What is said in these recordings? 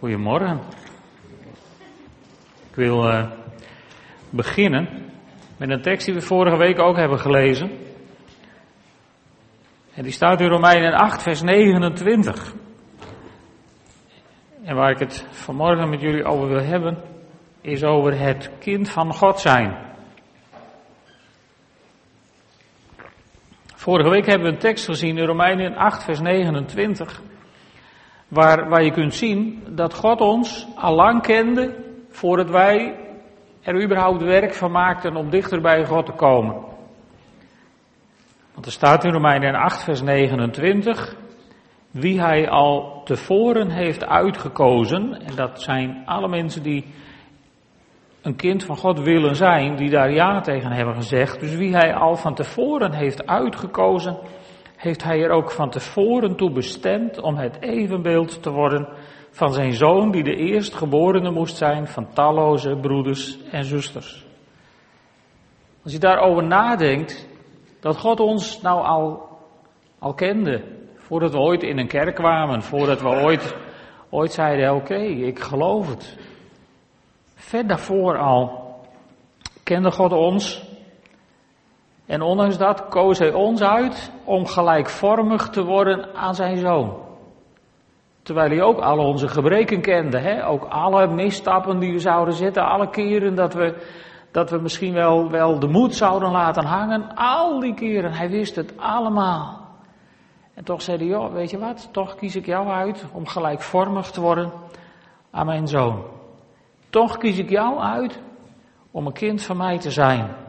Goedemorgen. Ik wil uh, beginnen met een tekst die we vorige week ook hebben gelezen. En die staat in Romeinen 8, vers 29. En waar ik het vanmorgen met jullie over wil hebben, is over het kind van God zijn. Vorige week hebben we een tekst gezien in Romeinen 8, vers 29. Waar, waar je kunt zien dat God ons al lang kende voordat wij er überhaupt werk van maakten om dichter bij God te komen. Want er staat in Romeinen 8, vers 29, wie hij al tevoren heeft uitgekozen, en dat zijn alle mensen die een kind van God willen zijn, die daar ja tegen hebben gezegd. Dus wie hij al van tevoren heeft uitgekozen, heeft hij er ook van tevoren toe bestemd om het evenbeeld te worden van zijn zoon, die de eerstgeborene moest zijn van talloze broeders en zusters. Als je daarover nadenkt, dat God ons nou al, al kende, voordat we ooit in een kerk kwamen, voordat we ooit, ooit zeiden, oké, ik geloof het. Ver daarvoor al kende God ons en ondanks dat koos hij ons uit om gelijkvormig te worden aan zijn zoon. Terwijl hij ook alle onze gebreken kende, hè? ook alle misstappen die we zouden zetten, alle keren dat we, dat we misschien wel, wel de moed zouden laten hangen, al die keren, hij wist het allemaal. En toch zei hij, joh, weet je wat, toch kies ik jou uit om gelijkvormig te worden aan mijn zoon. Toch kies ik jou uit om een kind van mij te zijn.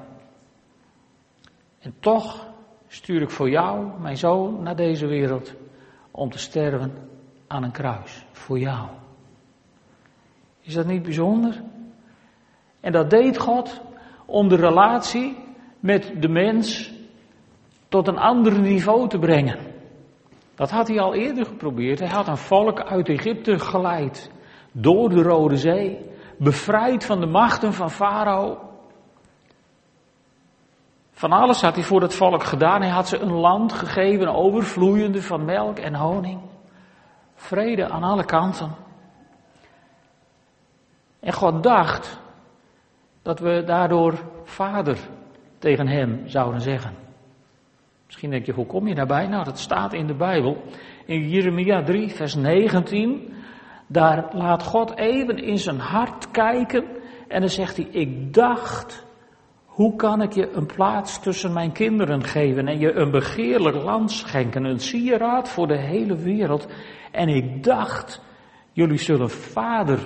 En toch stuur ik voor jou, mijn zoon, naar deze wereld om te sterven aan een kruis. Voor jou. Is dat niet bijzonder? En dat deed God om de relatie met de mens tot een ander niveau te brengen. Dat had hij al eerder geprobeerd. Hij had een volk uit Egypte geleid. Door de Rode Zee. Bevrijd van de machten van Farao. Van alles had hij voor het volk gedaan. Hij had ze een land gegeven, overvloeiende van melk en honing. Vrede aan alle kanten. En God dacht dat we daardoor vader tegen hem zouden zeggen. Misschien denk je, hoe kom je daarbij? Nou, dat staat in de Bijbel. In Jeremia 3, vers 19. Daar laat God even in zijn hart kijken. En dan zegt hij, ik dacht hoe kan ik je een plaats tussen mijn kinderen geven en je een begeerlijk land schenken, een sieraad voor de hele wereld? En ik dacht, jullie zullen vader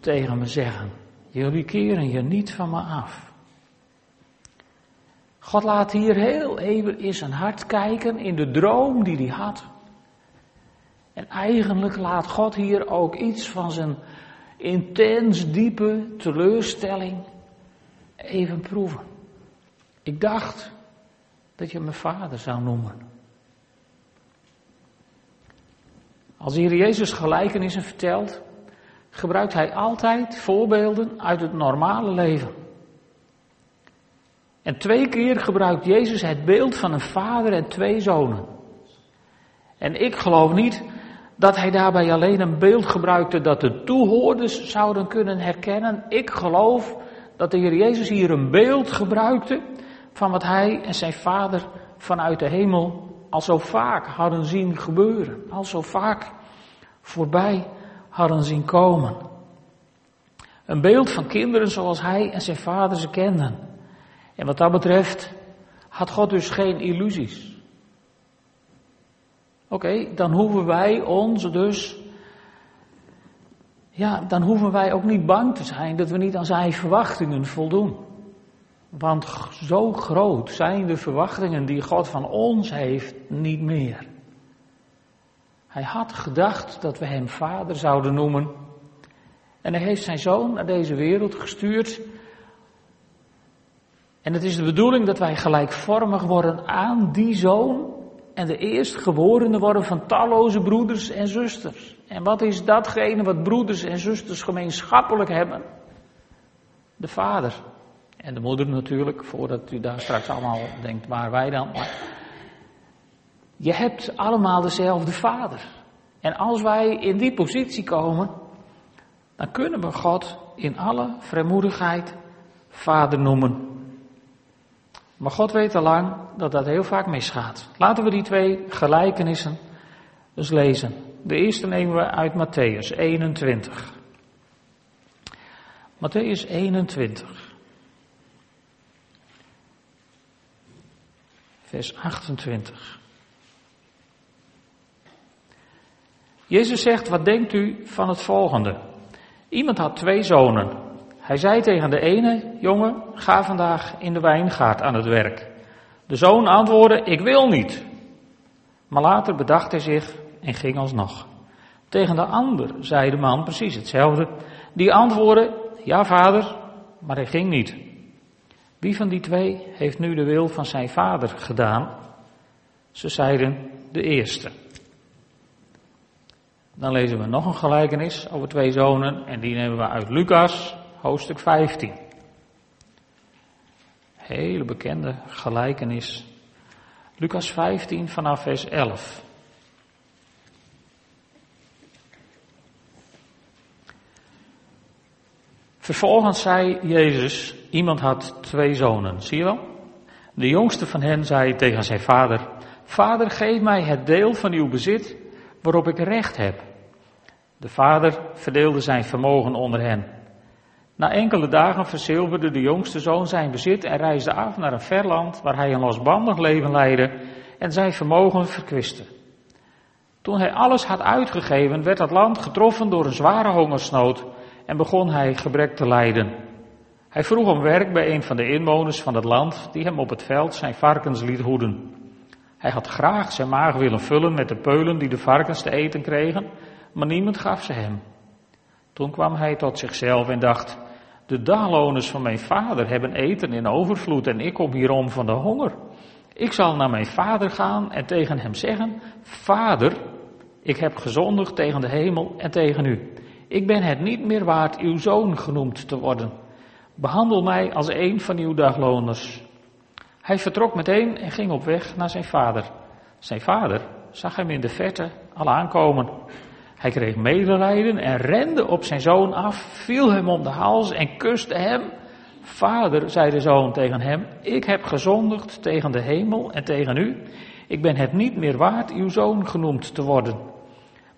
tegen me zeggen. Jullie keren je niet van me af. God laat hier heel even in zijn hart kijken in de droom die hij had. En eigenlijk laat God hier ook iets van zijn intens diepe teleurstelling even proeven. Ik dacht dat je me vader zou noemen. Als de Heer Jezus gelijkenissen vertelt, gebruikt hij altijd voorbeelden uit het normale leven. En twee keer gebruikt Jezus het beeld van een vader en twee zonen. En ik geloof niet dat hij daarbij alleen een beeld gebruikte dat de toehoorders zouden kunnen herkennen. Ik geloof dat de Heer Jezus hier een beeld gebruikte van wat hij en zijn vader vanuit de hemel al zo vaak hadden zien gebeuren, al zo vaak voorbij hadden zien komen. Een beeld van kinderen zoals hij en zijn vader ze kenden. En wat dat betreft had God dus geen illusies. Oké, dan hoeven wij ons dus ja, dan hoeven wij ook niet bang te zijn dat we niet aan zijn verwachtingen voldoen. Want zo groot zijn de verwachtingen die God van ons heeft niet meer. Hij had gedacht dat we hem vader zouden noemen. En hij heeft zijn zoon naar deze wereld gestuurd. En het is de bedoeling dat wij gelijkvormig worden aan die zoon. En de eerstgeborene worden van talloze broeders en zusters. En wat is datgene wat broeders en zusters gemeenschappelijk hebben? De vader. En de moeder natuurlijk, voordat u daar straks allemaal denkt, waar wij dan? Maar je hebt allemaal dezelfde vader. En als wij in die positie komen, dan kunnen we God in alle vrijmoedigheid Vader noemen. Maar God weet al lang dat dat heel vaak misgaat. Laten we die twee gelijkenissen eens lezen. De eerste nemen we uit Matthäus 21. Matthäus 21. Vers 28. Jezus zegt, wat denkt u van het volgende? Iemand had twee zonen. Hij zei tegen de ene jongen, ga vandaag in de wijngaard aan het werk. De zoon antwoordde, ik wil niet. Maar later bedacht hij zich en ging alsnog. Tegen de ander zei de man precies hetzelfde. Die antwoordde, ja vader, maar hij ging niet. Wie van die twee heeft nu de wil van zijn vader gedaan? Ze zeiden de eerste. Dan lezen we nog een gelijkenis over twee zonen en die nemen we uit Lucas, hoofdstuk 15. Hele bekende gelijkenis. Lucas 15 vanaf vers 11. Vervolgens zei Jezus, iemand had twee zonen, zie je wel? De jongste van hen zei tegen zijn vader, Vader, geef mij het deel van uw bezit waarop ik recht heb. De vader verdeelde zijn vermogen onder hen. Na enkele dagen verzilverde de jongste zoon zijn bezit en reisde af naar een ver land waar hij een losbandig leven leidde en zijn vermogen verkwiste. Toen hij alles had uitgegeven, werd het land getroffen door een zware hongersnood en begon hij gebrek te lijden. Hij vroeg om werk bij een van de inwoners van het land die hem op het veld zijn varkens liet hoeden. Hij had graag zijn maag willen vullen met de peulen die de varkens te eten kregen, maar niemand gaf ze hem. Toen kwam hij tot zichzelf en dacht, de dagloners van mijn vader hebben eten in overvloed en ik kom hierom van de honger. Ik zal naar mijn vader gaan en tegen hem zeggen, Vader, ik heb gezondigd tegen de hemel en tegen u. Ik ben het niet meer waard uw zoon genoemd te worden. Behandel mij als een van uw dagloners. Hij vertrok meteen en ging op weg naar zijn vader. Zijn vader zag hem in de verte al aankomen. Hij kreeg medelijden en rende op zijn zoon af, viel hem om de hals en kuste hem. Vader, zei de zoon tegen hem, ik heb gezondigd tegen de hemel en tegen u. Ik ben het niet meer waard uw zoon genoemd te worden.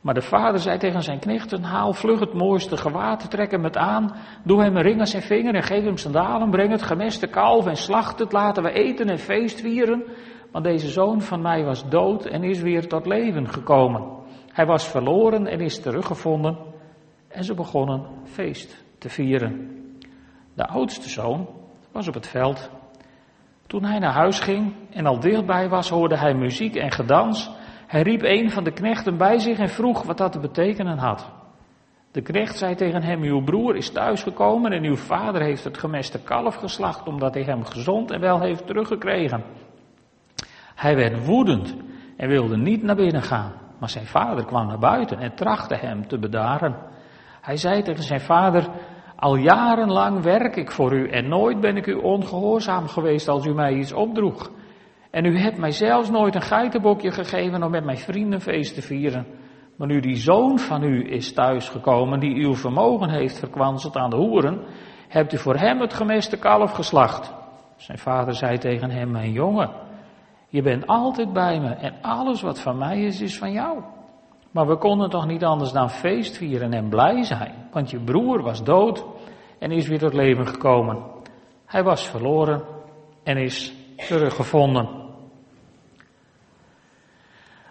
Maar de vader zei tegen zijn knechten, haal vlug het mooiste gewaad, trek hem het aan, doe hem een ring aan zijn vinger en geef hem sandalen, breng het gemeste kalf en slacht het, laten we eten en feest vieren. Want deze zoon van mij was dood en is weer tot leven gekomen. Hij was verloren en is teruggevonden en ze begonnen feest te vieren. De oudste zoon was op het veld. Toen hij naar huis ging en al dichtbij was, hoorde hij muziek en gedans. Hij riep een van de knechten bij zich en vroeg wat dat te betekenen had. De knecht zei tegen hem, uw broer is thuisgekomen en uw vader heeft het gemeste kalf geslacht omdat hij hem gezond en wel heeft teruggekregen. Hij werd woedend en wilde niet naar binnen gaan, maar zijn vader kwam naar buiten en trachtte hem te bedaren. Hij zei tegen zijn vader, al jarenlang werk ik voor u en nooit ben ik u ongehoorzaam geweest als u mij iets opdroeg. En u hebt mij zelfs nooit een geitenbokje gegeven om met mijn vrienden feest te vieren. Maar nu die zoon van u is thuisgekomen, die uw vermogen heeft verkwanseld aan de hoeren, hebt u voor hem het gemeste kalf geslacht. Zijn vader zei tegen hem, mijn jongen, je bent altijd bij me en alles wat van mij is, is van jou. Maar we konden toch niet anders dan feest vieren en blij zijn, want je broer was dood en is weer tot leven gekomen. Hij was verloren en is teruggevonden.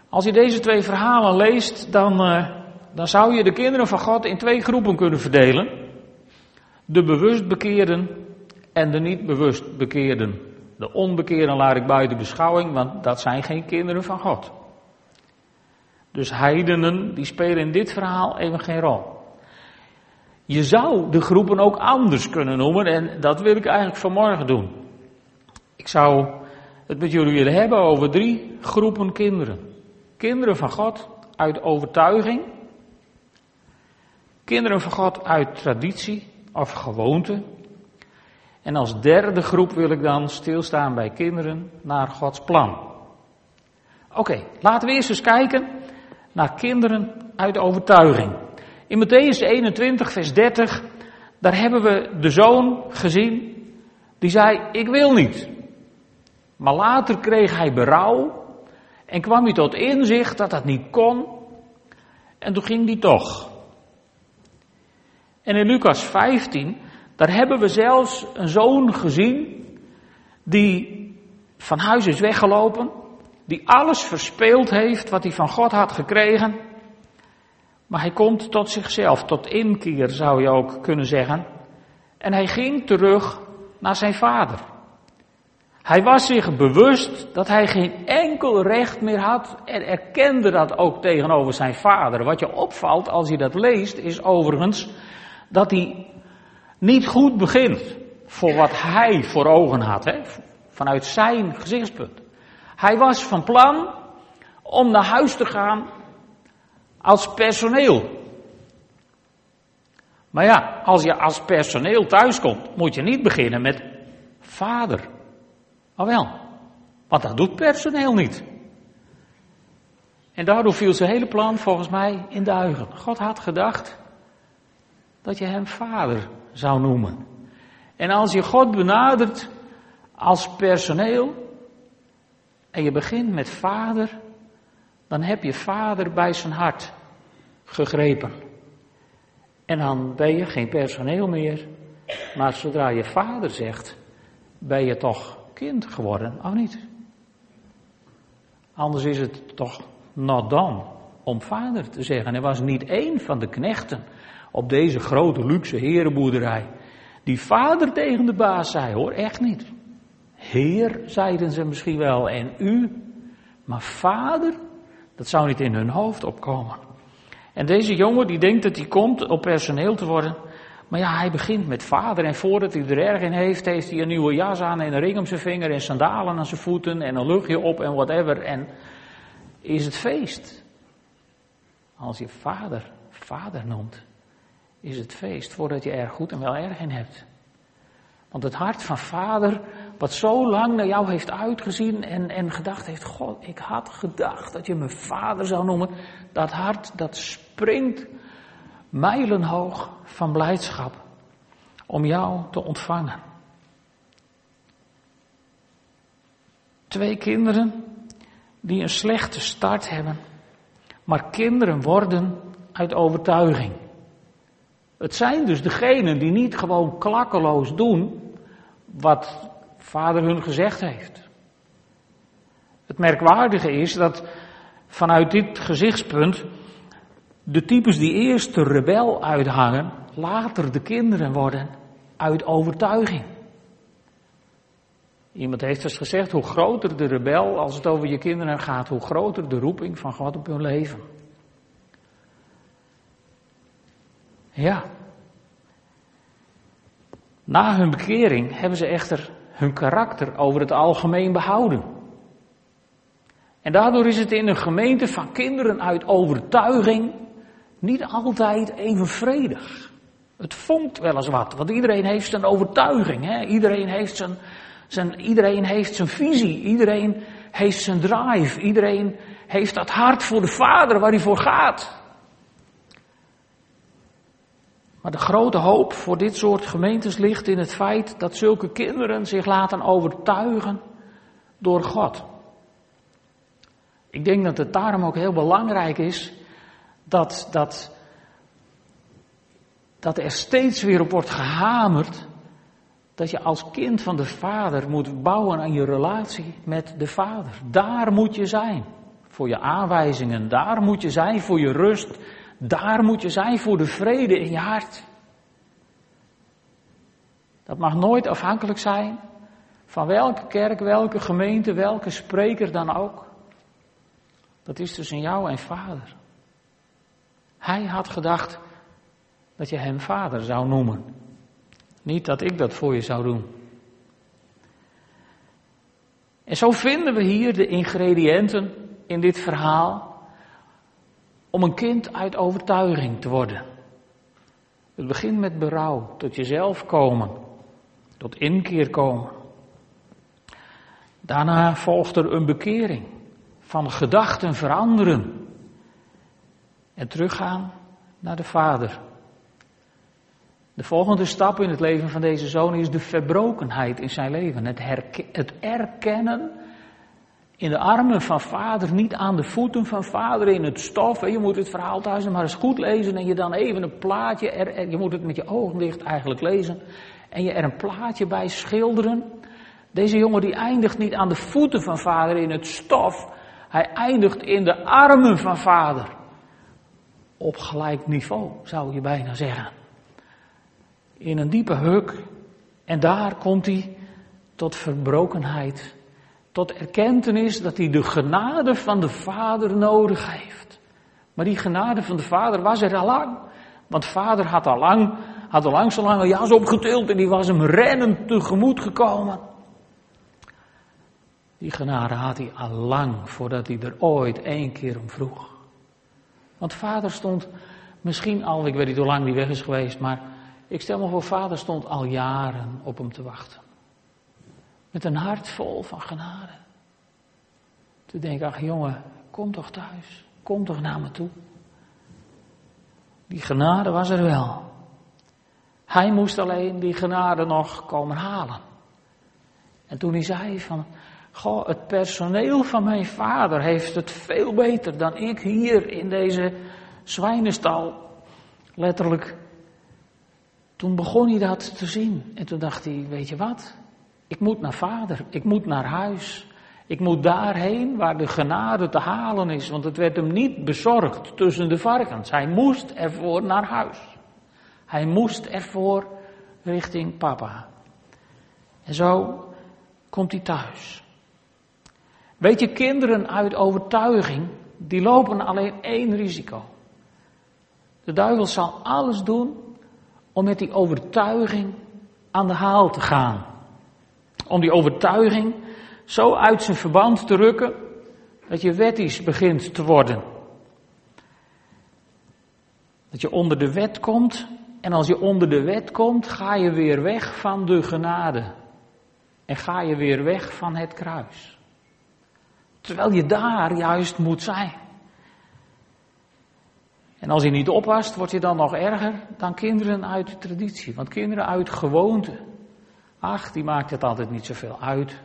Als je deze twee verhalen leest, dan, uh, dan zou je de kinderen van God in twee groepen kunnen verdelen. De bewust bekeerden en de niet bewust bekeerden. De onbekeerden laat ik buiten beschouwing, want dat zijn geen kinderen van God. Dus heidenen, die spelen in dit verhaal even geen rol. Je zou de groepen ook anders kunnen noemen en dat wil ik eigenlijk vanmorgen doen. Ik zou het met jullie willen hebben over drie groepen kinderen. Kinderen van God uit overtuiging. Kinderen van God uit traditie of gewoonte. En als derde groep wil ik dan stilstaan bij kinderen naar Gods plan. Oké, laten we eerst eens kijken naar kinderen uit overtuiging. In Matthäus 21, vers 30, daar hebben we de zoon gezien die zei, ik wil niet. Maar later kreeg hij berouw en kwam hij tot inzicht dat dat niet kon. En toen ging hij toch. En in Lucas 15, daar hebben we zelfs een zoon gezien die van huis is weggelopen, die alles verspeeld heeft wat hij van God had gekregen. Maar hij komt tot zichzelf, tot inkeer zou je ook kunnen zeggen. En hij ging terug naar zijn vader. Hij was zich bewust dat hij geen enkel recht meer had en erkende dat ook tegenover zijn vader. Wat je opvalt als je dat leest is overigens dat hij niet goed begint voor wat hij voor ogen had, hè? vanuit zijn gezichtspunt. Hij was van plan om naar huis te gaan als personeel. Maar ja, als je als personeel thuiskomt, moet je niet beginnen met vader. Oh wel, want dat doet personeel niet. En daardoor viel zijn hele plan volgens mij in duigen. God had gedacht dat je hem vader zou noemen. En als je God benadert als personeel en je begint met vader, dan heb je vader bij zijn hart gegrepen. En dan ben je geen personeel meer, maar zodra je vader zegt, ben je toch kind geworden, of niet? Anders is het toch not dan om vader te zeggen. Er was niet één van de knechten op deze grote luxe herenboerderij die vader tegen de baas zei, hoor, echt niet. Heer, zeiden ze misschien wel, en u, maar vader, dat zou niet in hun hoofd opkomen. En deze jongen die denkt dat hij komt om personeel te worden. Maar ja, hij begint met vader en voordat hij er erg in heeft, heeft hij een nieuwe jas aan en een ring om zijn vinger en sandalen aan zijn voeten en een luchtje op en whatever. En is het feest. Als je vader, vader noemt, is het feest voordat je er goed en wel erg in hebt. Want het hart van vader, wat zo lang naar jou heeft uitgezien en, en gedacht heeft, God, ik had gedacht dat je me vader zou noemen. Dat hart, dat springt mijlenhoog van blijdschap om jou te ontvangen. Twee kinderen die een slechte start hebben, maar kinderen worden uit overtuiging. Het zijn dus degenen die niet gewoon klakkeloos doen wat vader hun gezegd heeft. Het merkwaardige is dat vanuit dit gezichtspunt de types die eerst de rebel uithangen, later de kinderen worden uit overtuiging. Iemand heeft dus gezegd, hoe groter de rebel als het over je kinderen gaat, hoe groter de roeping van God op hun leven. Ja. Na hun bekering hebben ze echter hun karakter over het algemeen behouden. En daardoor is het in een gemeente van kinderen uit overtuiging niet altijd even vredig. Het vonkt wel eens wat, want iedereen heeft zijn overtuiging. Hè? Iedereen, heeft zijn, zijn, iedereen heeft zijn visie, iedereen heeft zijn drive, iedereen heeft dat hart voor de vader waar hij voor gaat. Maar de grote hoop voor dit soort gemeentes ligt in het feit dat zulke kinderen zich laten overtuigen door God. Ik denk dat het daarom ook heel belangrijk is dat, dat, dat er steeds weer op wordt gehamerd dat je als kind van de Vader moet bouwen aan je relatie met de Vader. Daar moet je zijn voor je aanwijzingen, daar moet je zijn voor je rust, daar moet je zijn voor de vrede in je hart. Dat mag nooit afhankelijk zijn van welke kerk, welke gemeente, welke spreker dan ook. Dat is tussen jou en Vader. Hij had gedacht dat je hem vader zou noemen. Niet dat ik dat voor je zou doen. En zo vinden we hier de ingrediënten in dit verhaal om een kind uit overtuiging te worden. Het begint met berouw, tot jezelf komen, tot inkeer komen. Daarna volgt er een bekering, van gedachten veranderen, en teruggaan naar de Vader. De volgende stap in het leven van deze zoon is de verbrokenheid in zijn leven. Het, het erkennen in de armen van vader, niet aan de voeten van vader in het stof. Je moet het verhaal thuis maar eens goed lezen en je dan even een plaatje, er, je moet het met je ogen dicht eigenlijk lezen. En je er een plaatje bij schilderen. Deze jongen die eindigt niet aan de voeten van vader in het stof. Hij eindigt in de armen van vader. Op gelijk niveau, zou je bijna zeggen. In een diepe huk. En daar komt hij tot verbrokenheid tot erkentenis dat hij de genade van de Vader nodig heeft. Maar die genade van de Vader was er al lang. Want Vader had al lang, had al lang zo lang een jas opgetild en die was hem rennend tegemoet gekomen. Die genade had hij al lang voordat hij er ooit één keer om vroeg. Want vader stond misschien al, ik weet niet hoe lang die weg is geweest, maar ik stel me voor, vader stond al jaren op hem te wachten. Met een hart vol van genade. Toen denk ik, ach jongen, kom toch thuis. Kom toch naar me toe. Die genade was er wel. Hij moest alleen die genade nog komen halen. En toen hij zei van, goh, het personeel van mijn vader heeft het veel beter dan ik hier in deze zwijnenstal. Letterlijk. Toen begon hij dat te zien. En toen dacht hij, weet je wat? Ik moet naar vader, ik moet naar huis. Ik moet daarheen waar de genade te halen is, want het werd hem niet bezorgd tussen de varkens. Hij moest ervoor naar huis. Hij moest ervoor richting papa. En zo komt hij thuis. Weet je, kinderen uit overtuiging, die lopen alleen één risico. De duivel zal alles doen om met die overtuiging aan de haal te gaan om die overtuiging zo uit zijn verband te rukken dat je wettisch begint te worden. Dat je onder de wet komt en als je onder de wet komt, ga je weer weg van de genade. En ga je weer weg van het kruis. Terwijl je daar juist moet zijn. En als je niet oppast, word je dan nog erger dan kinderen uit de traditie. Want kinderen uit gewoonte, Ach, die maakt het altijd niet zoveel uit.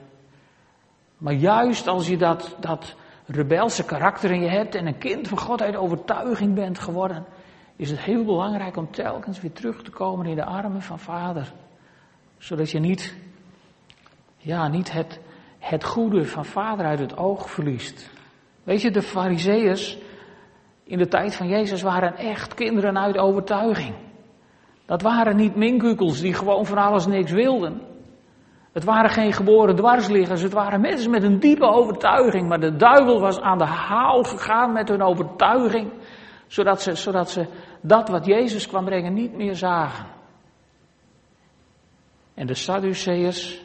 Maar juist als je dat, dat rebelse karakter in je hebt en een kind van God uit overtuiging bent geworden, is het heel belangrijk om telkens weer terug te komen in de armen van vader. Zodat je niet, ja, niet het, het goede van vader uit het oog verliest. Weet je, de fariseeërs in de tijd van Jezus waren echt kinderen uit overtuiging. Dat waren niet minkukels die gewoon van alles niks wilden. Het waren geen geboren dwarsliggers, het waren mensen met een diepe overtuiging. Maar de duivel was aan de haal gegaan met hun overtuiging, zodat ze, zodat ze dat wat Jezus kwam brengen niet meer zagen. En de Sadduceërs,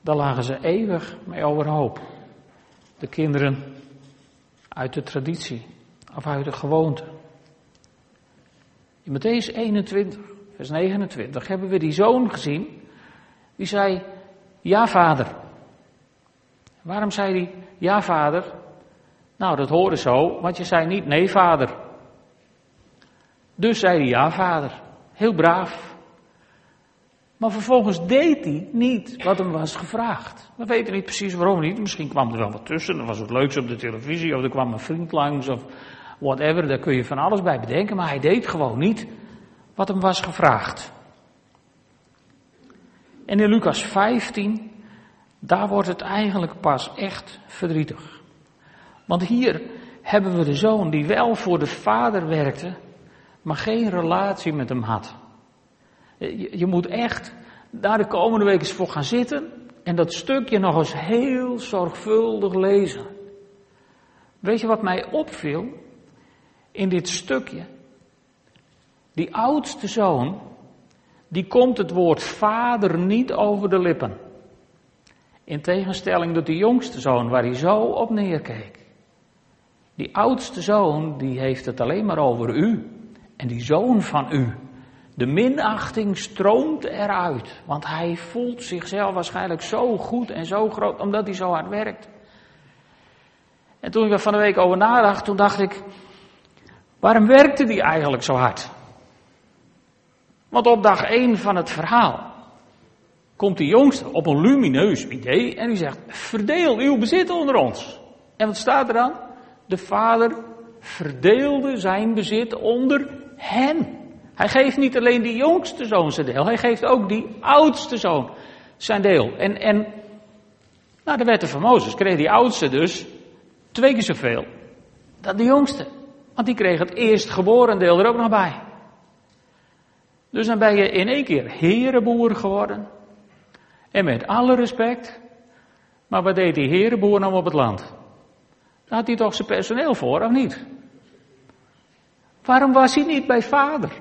daar lagen ze eeuwig mee overhoop. De kinderen uit de traditie of uit de gewoonte. In Matthäus 21 vers 29, hebben we die zoon gezien. Die zei, ja vader. Waarom zei hij, ja vader? Nou, dat hoorde zo, want je zei niet nee vader. Dus zei hij, ja vader. Heel braaf. Maar vervolgens deed hij niet wat hem was gevraagd. We weten niet precies waarom niet. Misschien kwam er wel wat tussen. Dan was het leuks op de televisie. Of er kwam een vriend langs. Of whatever. Daar kun je van alles bij bedenken. Maar hij deed gewoon niet wat hem was gevraagd. En in Lucas 15, daar wordt het eigenlijk pas echt verdrietig. Want hier hebben we de zoon die wel voor de vader werkte, maar geen relatie met hem had. Je, je moet echt daar de komende week eens voor gaan zitten en dat stukje nog eens heel zorgvuldig lezen. Weet je wat mij opviel in dit stukje? Die oudste zoon, die komt het woord vader niet over de lippen. In tegenstelling tot de jongste zoon, waar hij zo op neerkeek. Die oudste zoon, die heeft het alleen maar over u. En die zoon van u. De minachting stroomt eruit. Want hij voelt zichzelf waarschijnlijk zo goed en zo groot, omdat hij zo hard werkt. En toen ik er van de week over nadacht, toen dacht ik, Waarom werkte die eigenlijk zo hard? Want op dag 1 van het verhaal komt de jongste op een lumineus idee en die zegt: Verdeel uw bezit onder ons. En wat staat er dan? De vader verdeelde zijn bezit onder hen. Hij geeft niet alleen die jongste zoon zijn deel, hij geeft ook die oudste zoon zijn deel. En, en nou, de wetten van Mozes kreeg die oudste dus twee keer zoveel dan de jongste. Want die kreeg het eerstgeboren deel er ook nog bij. Dus dan ben je in één keer herenboer geworden. En met alle respect. Maar wat deed die herenboer nou op het land? Daar had hij toch zijn personeel voor, of niet? Waarom was hij niet bij vader?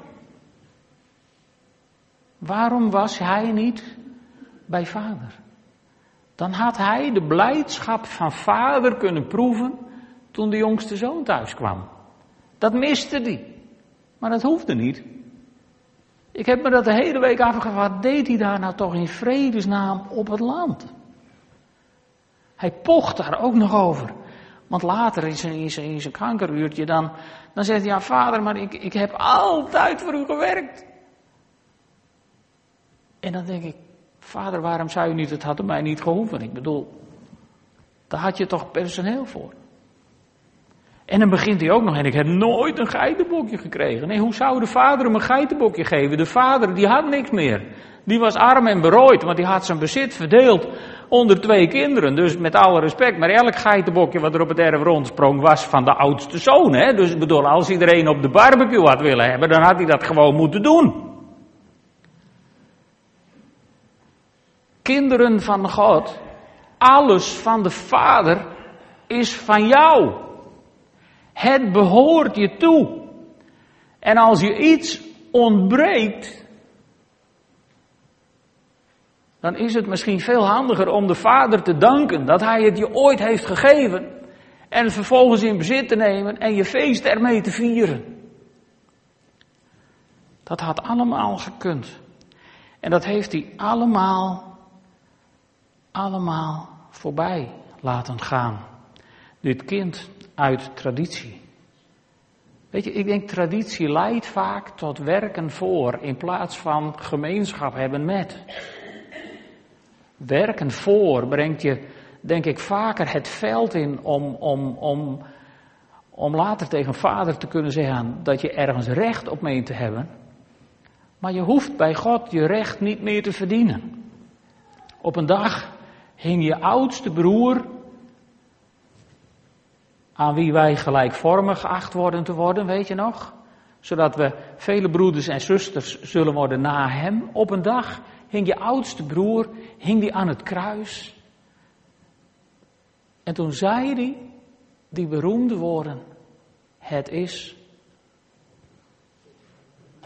Waarom was hij niet bij vader? Dan had hij de blijdschap van vader kunnen proeven toen de jongste zoon thuis kwam. Dat miste hij. Maar dat hoefde niet. Ik heb me dat de hele week afgevraagd. Wat deed hij daar nou toch in vredesnaam op het land? Hij pocht daar ook nog over. Want later in zijn, in zijn, kankeruurtje dan, dan zegt hij, ja vader, maar ik, ik heb altijd voor u gewerkt. En dan denk ik, vader, waarom zou u niet, het had mij niet gehoeven. Ik bedoel, daar had je toch personeel voor. En dan begint hij ook nog, en ik heb nooit een geitenbokje gekregen. Nee, hoe zou de vader hem een geitenbokje geven? De vader, die had niks meer. Die was arm en berooid, want die had zijn bezit verdeeld onder twee kinderen. Dus met alle respect, maar elk geitenbokje wat er op het erf rondsprong was van de oudste zoon. Hè? Dus ik bedoel, als iedereen op de barbecue had willen hebben, dan had hij dat gewoon moeten doen. Kinderen van God, alles van de Vader is van jou. Het behoort je toe. En als je iets ontbreekt, dan is het misschien veel handiger om de Vader te danken dat Hij het je ooit heeft gegeven. En vervolgens in bezit te nemen en je feest ermee te vieren. Dat had allemaal gekund. En dat heeft hij allemaal, allemaal voorbij laten gaan. Dit kind uit traditie. Weet je, ik denk traditie leidt vaak tot werken voor in plaats van gemeenschap hebben met. Werken voor brengt je, denk ik, vaker het veld in om, om, om, om later tegen vader te kunnen zeggen dat je ergens recht op meent te hebben. Maar je hoeft bij God je recht niet meer te verdienen. Op een dag hing je oudste broer, aan wie wij gelijkvormig geacht worden te worden, weet je nog? Zodat we vele broeders en zusters zullen worden na hem. Op een dag hing je oudste broer, hing die aan het kruis. En toen zei hij die beroemde woorden, het is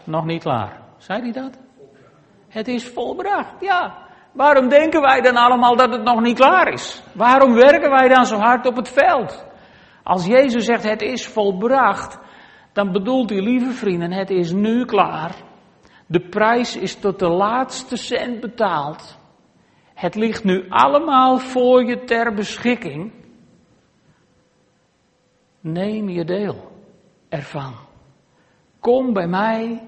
nog niet klaar. Zei hij dat? Het is volbracht, ja. Waarom denken wij dan allemaal dat het nog niet klaar is? Waarom werken wij dan zo hard op het veld? Als Jezus zegt het is volbracht, dan bedoelt hij, lieve vrienden, het is nu klaar. De prijs is tot de laatste cent betaald. Het ligt nu allemaal voor je ter beschikking. Neem je deel ervan. Kom bij mij,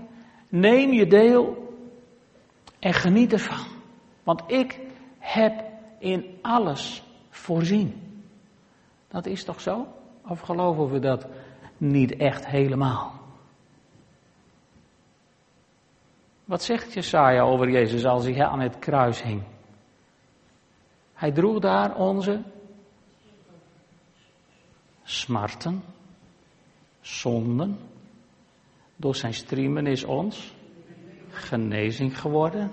neem je deel en geniet ervan. Want ik heb in alles voorzien. Dat is toch zo? Of geloven we dat niet echt helemaal? Wat zegt Jesaja over Jezus als hij aan het kruis hing? Hij droeg daar onze smarten, zonden. Door zijn striemen is ons genezing geworden.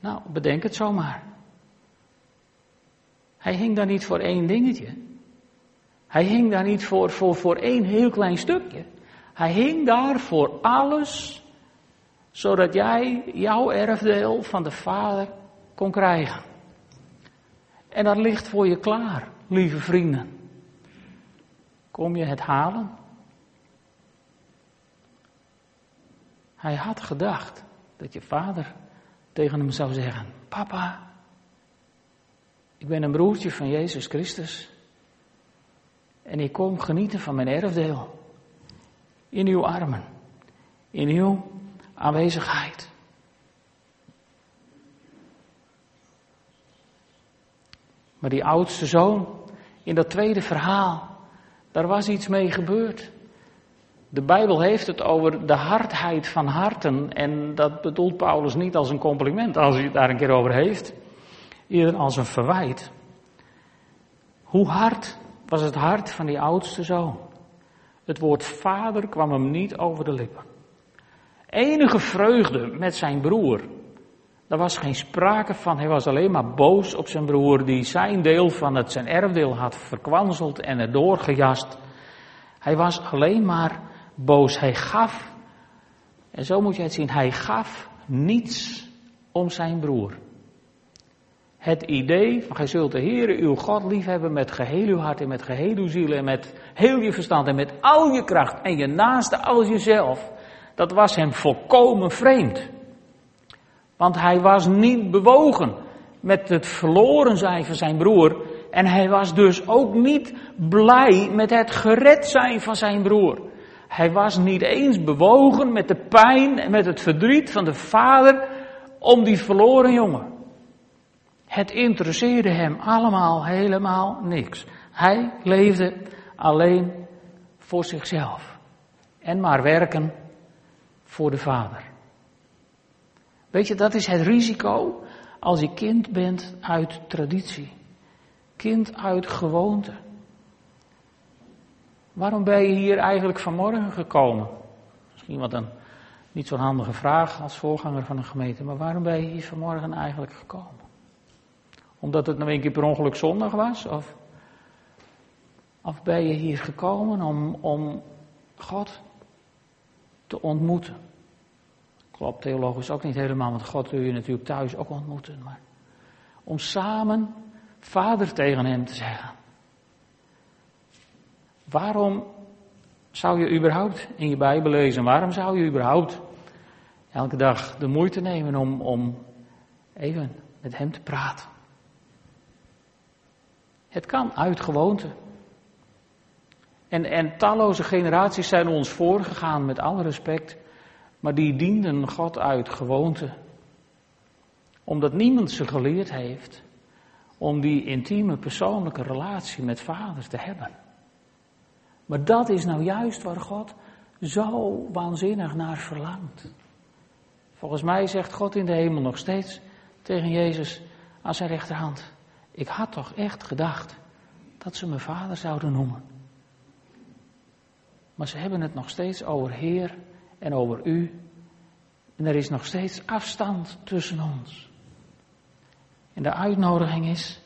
Nou, bedenk het zomaar. Hij hing daar niet voor één dingetje. Hij hing daar niet voor, voor, voor één heel klein stukje. Hij hing daar voor alles zodat jij jouw erfdeel van de Vader kon krijgen. En dat ligt voor je klaar, lieve vrienden. Kom je het halen? Hij had gedacht dat je vader tegen hem zou zeggen: Papa, ik ben een broertje van Jezus Christus. En ik kom genieten van mijn erfdeel. in uw armen, in uw aanwezigheid. Maar die oudste zoon, in dat tweede verhaal, daar was iets mee gebeurd. De Bijbel heeft het over de hardheid van harten. En dat bedoelt Paulus niet als een compliment, als hij het daar een keer over heeft. Eerder als een verwijt. Hoe hard was het hart van die oudste zoon? Het woord vader kwam hem niet over de lippen. Enige vreugde met zijn broer. Daar was geen sprake van. Hij was alleen maar boos op zijn broer, die zijn deel van het zijn erfdeel had verkwanseld en erdoor gejast. Hij was alleen maar boos. Hij gaf, en zo moet je het zien, hij gaf niets om zijn broer. Het idee van gij zult de Heere uw God liefhebben met geheel uw hart en met geheel uw ziel en met heel je verstand en met al je kracht en je naaste als jezelf. Dat was hem volkomen vreemd. Want hij was niet bewogen met het verloren zijn van zijn broer. En hij was dus ook niet blij met het gered zijn van zijn broer. Hij was niet eens bewogen met de pijn en met het verdriet van de vader om die verloren jongen. Het interesseerde hem allemaal helemaal niks. Hij leefde alleen voor zichzelf. En maar werken voor de vader. Weet je, dat is het risico als je kind bent uit traditie. Kind uit gewoonte. Waarom ben je hier eigenlijk vanmorgen gekomen? Misschien wat een niet zo'n handige vraag als voorganger van een gemeente, maar waarom ben je hier vanmorgen eigenlijk gekomen? Omdat het nou een keer per ongeluk zondag was? Of, of ben je hier gekomen om, om God te ontmoeten? Klopt theologisch ook niet helemaal, want God wil je natuurlijk thuis ook ontmoeten. Maar om samen vader tegen hem te zeggen. Waarom zou je überhaupt in je Bijbel lezen? Waarom zou je überhaupt elke dag de moeite nemen om, om even met hem te praten? Het kan uit gewoonte. En, en talloze generaties zijn ons voorgegaan, met alle respect, maar die dienden God uit gewoonte. Omdat niemand ze geleerd heeft om die intieme persoonlijke relatie met vader te hebben. Maar dat is nou juist waar God zo waanzinnig naar verlangt. Volgens mij zegt God in de hemel nog steeds tegen Jezus aan zijn rechterhand: Ik had toch echt gedacht dat ze me vader zouden noemen. Maar ze hebben het nog steeds over Heer en over U. En er is nog steeds afstand tussen ons. En de uitnodiging is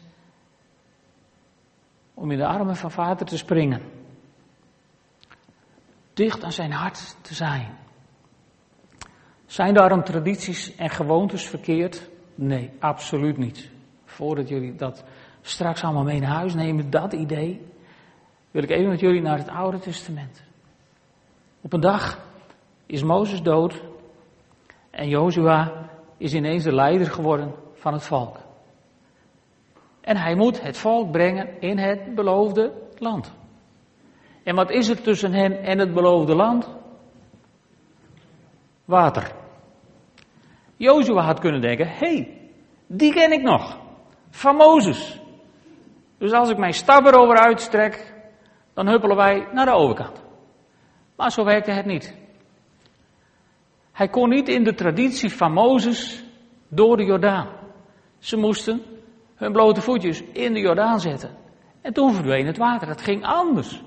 om in de armen van Vader te springen dicht aan zijn hart te zijn. Zijn daarom tradities en gewoontes verkeerd? Nee, absoluut niet. Voordat jullie dat straks allemaal mee naar huis nemen, dat idee, wil ik even met jullie naar het Oude Testament. Op een dag is Mozes dood en Jozua is ineens de leider geworden van het volk. En hij moet het volk brengen in het beloofde land. En wat is er tussen hem en het beloofde land? Water. Jozua had kunnen denken, hé, hey, die ken ik nog. Van Mozes. Dus als ik mijn stap erover uitstrek, dan huppelen wij naar de overkant. Maar zo werkte het niet. Hij kon niet in de traditie van Mozes door de Jordaan. Ze moesten hun blote voetjes in de Jordaan zetten. En toen verdween het water. Dat ging anders.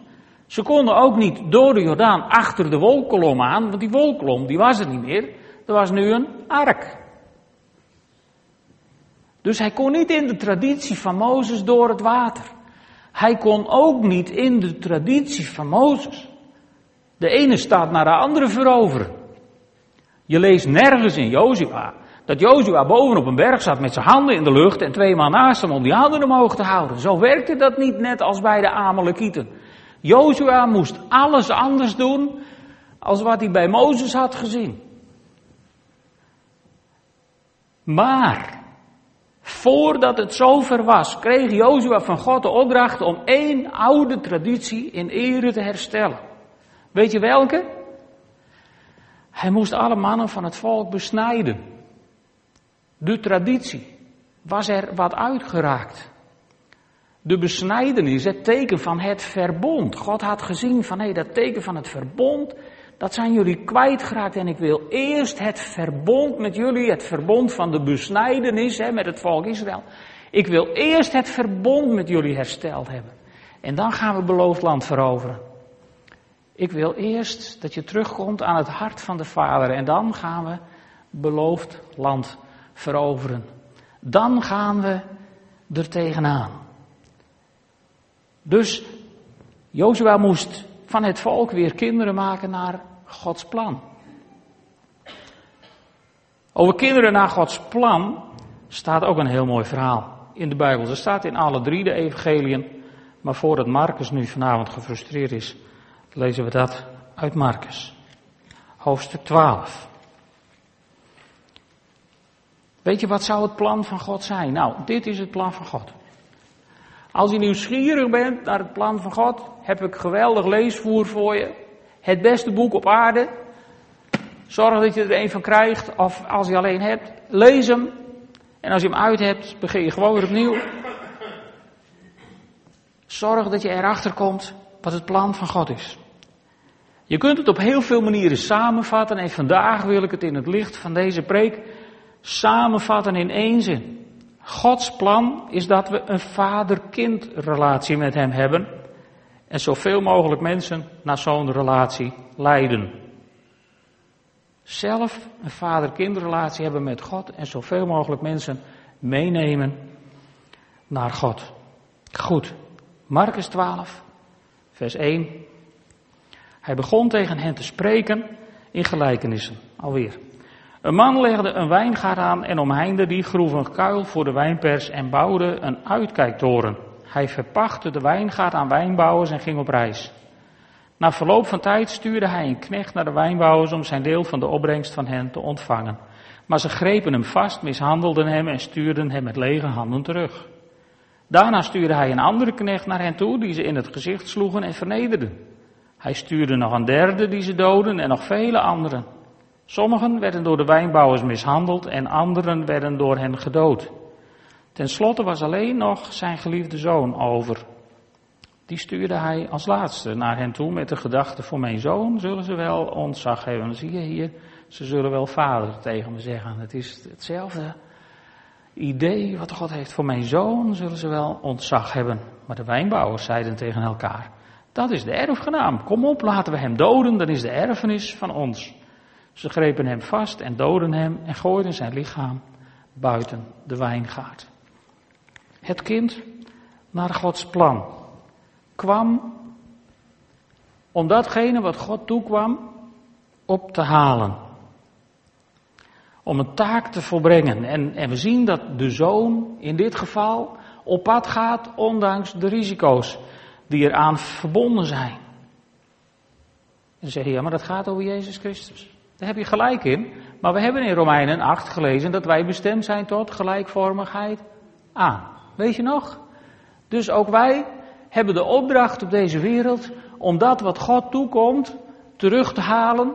Ze konden ook niet door de Jordaan achter de wolkolom aan, want die wolkolom die was er niet meer. Er was nu een ark. Dus hij kon niet in de traditie van Mozes door het water. Hij kon ook niet in de traditie van Mozes de ene staat naar de andere veroveren. Je leest nergens in Jozua dat Jozua boven op een berg zat met zijn handen in de lucht en twee man naast hem om die handen omhoog te houden. Zo werkte dat niet net als bij de Amalekieten. Jozua moest alles anders doen als wat hij bij Mozes had gezien. Maar, voordat het zover was, kreeg Jozua van God de opdracht om één oude traditie in ere te herstellen. Weet je welke? Hij moest alle mannen van het volk besnijden. De traditie was er wat uitgeraakt. De besnijdenis, het teken van het verbond. God had gezien van hé, dat teken van het verbond, dat zijn jullie kwijtgeraakt. En ik wil eerst het verbond met jullie, het verbond van de besnijdenis hè, met het volk Israël. Ik wil eerst het verbond met jullie hersteld hebben. En dan gaan we beloofd land veroveren. Ik wil eerst dat je terugkomt aan het hart van de Vader. En dan gaan we beloofd land veroveren. Dan gaan we er tegenaan. Dus Jozua moest van het volk weer kinderen maken naar Gods plan. Over kinderen naar Gods plan staat ook een heel mooi verhaal in de Bijbel. Er staat in alle drie de evangeliën, maar voordat Marcus nu vanavond gefrustreerd is, lezen we dat uit Marcus. Hoofdstuk 12. Weet je, wat zou het plan van God zijn? Nou, dit is het plan van God. Als je nieuwsgierig bent naar het plan van God, heb ik geweldig leesvoer voor je. Het beste boek op aarde. Zorg dat je er een van krijgt, of als je alleen hebt, lees hem. En als je hem uit hebt, begin je gewoon weer opnieuw. Zorg dat je erachter komt wat het plan van God is. Je kunt het op heel veel manieren samenvatten en vandaag wil ik het in het licht van deze preek samenvatten in één zin. Gods plan is dat we een vader-kind relatie met Hem hebben en zoveel mogelijk mensen naar zo'n relatie leiden. Zelf een vader-kind relatie hebben met God en zoveel mogelijk mensen meenemen naar God. Goed, Marcus 12, vers 1. Hij begon tegen hen te spreken in gelijkenissen, alweer. Een man legde een wijngaard aan en omheinde die groef een kuil voor de wijnpers en bouwde een uitkijktoren. Hij verpachtte de wijngaard aan wijnbouwers en ging op reis. Na verloop van tijd stuurde hij een knecht naar de wijnbouwers om zijn deel van de opbrengst van hen te ontvangen. Maar ze grepen hem vast, mishandelden hem en stuurden hem met lege handen terug. Daarna stuurde hij een andere knecht naar hen toe, die ze in het gezicht sloegen en vernederden. Hij stuurde nog een derde die ze doden en nog vele anderen. Sommigen werden door de wijnbouwers mishandeld en anderen werden door hen gedood. Ten slotte was alleen nog zijn geliefde zoon over. Die stuurde hij als laatste naar hen toe met de gedachte: Voor mijn zoon zullen ze wel ontzag hebben. Zie je hier, ze zullen wel vader tegen me zeggen. Het is hetzelfde idee wat God heeft. Voor mijn zoon zullen ze wel ontzag hebben. Maar de wijnbouwers zeiden tegen elkaar: Dat is de erfgenaam. Kom op, laten we hem doden, dan is de erfenis van ons. Ze grepen hem vast en doden hem en gooiden zijn lichaam buiten de wijngaard. Het kind naar Gods plan kwam om datgene wat God toekwam op te halen. Om een taak te volbrengen. En, en we zien dat de zoon in dit geval op pad gaat, ondanks de risico's die eraan verbonden zijn. En ze zeggen, ja, maar dat gaat over Jezus Christus. Daar heb je gelijk in. Maar we hebben in Romeinen 8 gelezen dat wij bestemd zijn tot gelijkvormigheid aan. Weet je nog? Dus ook wij hebben de opdracht op deze wereld om dat wat God toekomt terug te halen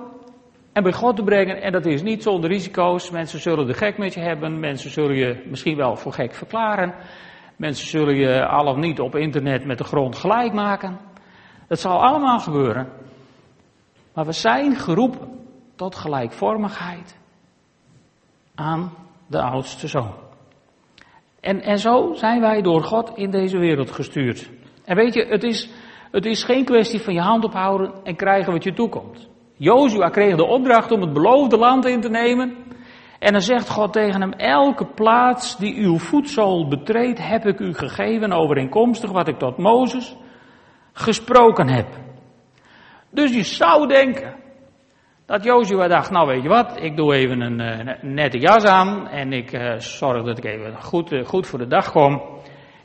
en bij God te brengen. En dat is niet zonder risico's. Mensen zullen de gek met je hebben. Mensen zullen je misschien wel voor gek verklaren. Mensen zullen je al of niet op internet met de grond gelijk maken. Dat zal allemaal gebeuren. Maar we zijn geroepen tot gelijkvormigheid aan de oudste zoon. En, en zo zijn wij door God in deze wereld gestuurd. En weet je, het is, het is geen kwestie van je hand ophouden en krijgen wat je toekomt. Jozua kreeg de opdracht om het beloofde land in te nemen. En dan zegt God tegen hem, elke plaats die uw voedsel betreedt, heb ik u gegeven overeenkomstig wat ik tot Mozes gesproken heb. Dus je zou denken, dat Jozua dacht, nou weet je wat, ik doe even een uh, nette jas aan en ik uh, zorg dat ik even goed, uh, goed voor de dag kom.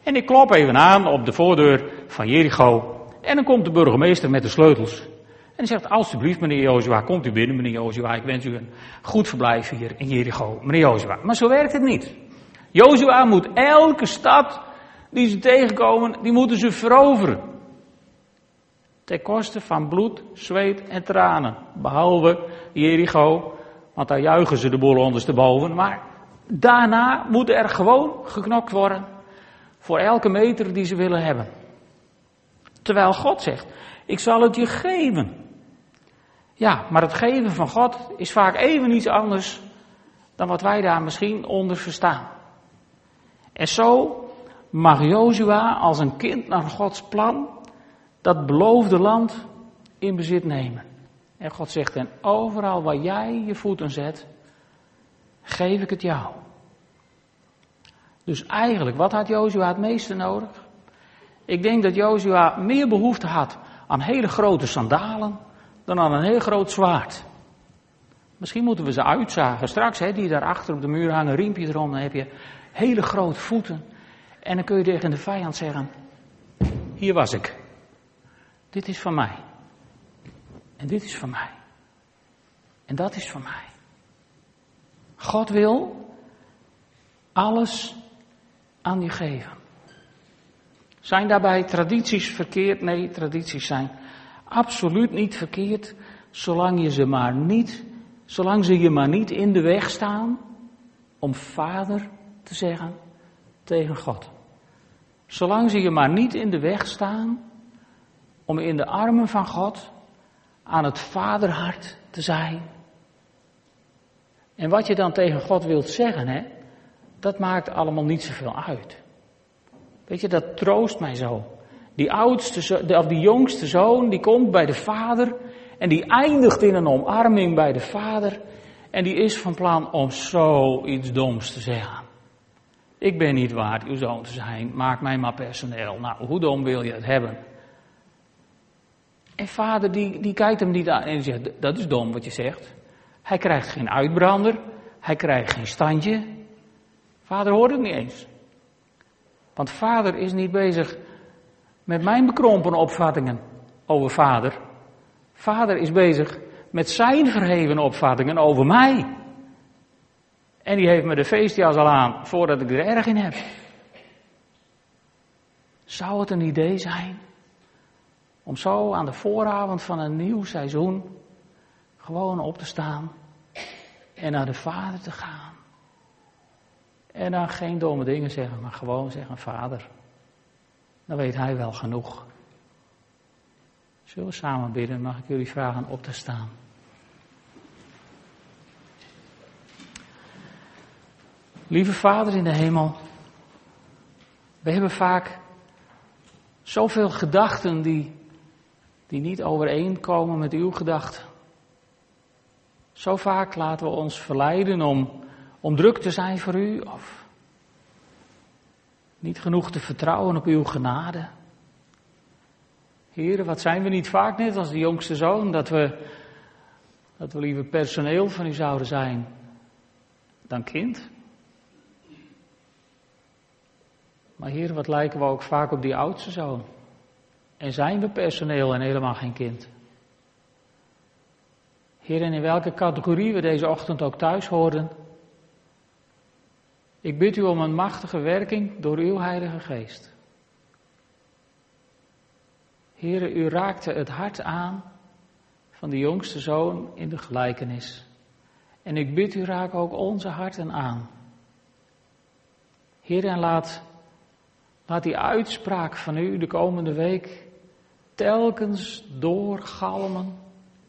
En ik klop even aan op de voordeur van Jericho. En dan komt de burgemeester met de sleutels. En hij zegt, alsjeblieft meneer Jozua, komt u binnen meneer Jozua, ik wens u een goed verblijf hier in Jericho, meneer Jozua. Maar zo werkt het niet. Jozua moet elke stad die ze tegenkomen, die moeten ze veroveren ten koste van bloed, zweet en tranen. Behalve Jericho, want daar juichen ze de boel ondersteboven. Maar daarna moet er gewoon geknokt worden voor elke meter die ze willen hebben. Terwijl God zegt, ik zal het je geven. Ja, maar het geven van God is vaak even iets anders dan wat wij daar misschien onder verstaan. En zo mag Jozua als een kind naar Gods plan dat beloofde land in bezit nemen. En God zegt, en overal waar jij je voeten zet, geef ik het jou. Dus eigenlijk, wat had Jozua het meeste nodig? Ik denk dat Jozua meer behoefte had aan hele grote sandalen dan aan een heel groot zwaard. Misschien moeten we ze uitzagen straks, hè, die daar achter op de muur hangen, riempje erom, dan heb je hele grote voeten. En dan kun je tegen de vijand zeggen, hier was ik. Dit is van mij. En dit is van mij. En dat is van mij. God wil alles aan je geven. Zijn daarbij tradities verkeerd? Nee, tradities zijn absoluut niet verkeerd, zolang je ze maar niet, zolang ze je maar niet in de weg staan om vader te zeggen tegen God. Zolang ze je maar niet in de weg staan om in de armen van God aan het vaderhart te zijn. En wat je dan tegen God wilt zeggen, hè, dat maakt allemaal niet zoveel uit. Weet je, dat troost mij zo. Die oudste, of die jongste zoon, die komt bij de vader en die eindigt in een omarming bij de vader en die is van plan om zoiets doms te zeggen. Ik ben niet waard uw zoon te zijn, maak mij maar personeel. Nou, hoe dom wil je het hebben? En vader die, die kijkt hem niet aan en zegt, dat is dom wat je zegt. Hij krijgt geen uitbrander, hij krijgt geen standje. Vader hoort het niet eens. Want vader is niet bezig met mijn bekrompen opvattingen over vader. Vader is bezig met zijn verheven opvattingen over mij. En die heeft me de feestjas al aan voordat ik er erg in heb. Zou het een idee zijn om zo aan de vooravond van een nieuw seizoen gewoon op te staan en naar de Vader te gaan? En dan geen domme dingen zeggen, maar gewoon zeggen: Vader, dan weet Hij wel genoeg. Zullen we samen bidden? Mag ik jullie vragen op te staan? Lieve Vader in de hemel, we hebben vaak zoveel gedachten die, die niet overeenkomen met uw gedachten. Zo vaak laten we ons verleiden om, om druk te zijn voor u of niet genoeg te vertrouwen op uw genade. Heren, wat zijn we niet vaak net als de jongste zoon, dat we, dat we liever personeel van u zouden zijn dan kind. Maar hier, wat lijken we ook vaak op die oudste zoon. En zijn we personeel en helemaal geen kind? Heer, en in welke categorie we deze ochtend ook thuis horen. Ik bid u om een machtige werking door uw Heilige Geest. Heer, u raakte het hart aan van de jongste zoon in de gelijkenis. En ik bid u raak ook onze harten aan. Heer, en laat Laat die uitspraak van u de komende week telkens doorgalmen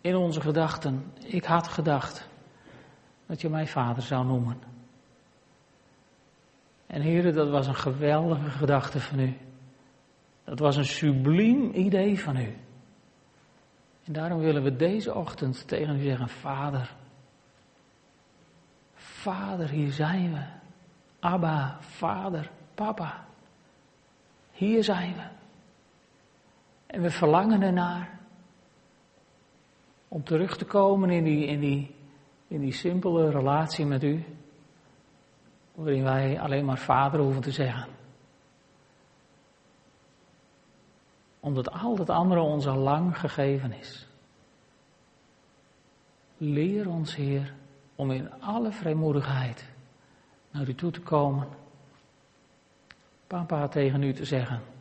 in onze gedachten. Ik had gedacht dat je mij vader zou noemen. En heren, dat was een geweldige gedachte van u. Dat was een subliem idee van u. En daarom willen we deze ochtend tegen u zeggen, Vader. Vader, hier zijn we. Abba, Vader, Papa. Hier zijn we. En we verlangen ernaar om terug te komen in die, in die, in die simpele relatie met u, waarin wij alleen maar vader hoeven te zeggen. Omdat al het andere ons al lang gegeven is. Leer ons, Heer, om in alle vrijmoedigheid naar u toe te komen papa tegen u te zeggen.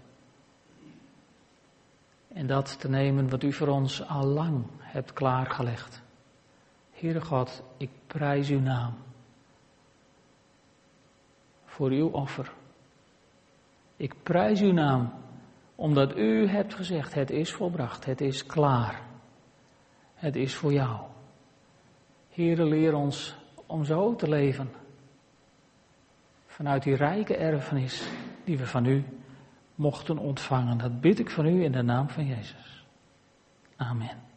En dat te nemen wat u voor ons al lang hebt klaargelegd. Heere God, ik prijs uw naam voor uw offer. Ik prijs uw naam omdat u hebt gezegd, het is volbracht, het is klaar. Het is voor jou. Heere, leer ons om zo te leven. Vanuit die rijke erfenis die we van u mochten ontvangen. Dat bid ik van u in de naam van Jezus. Amen.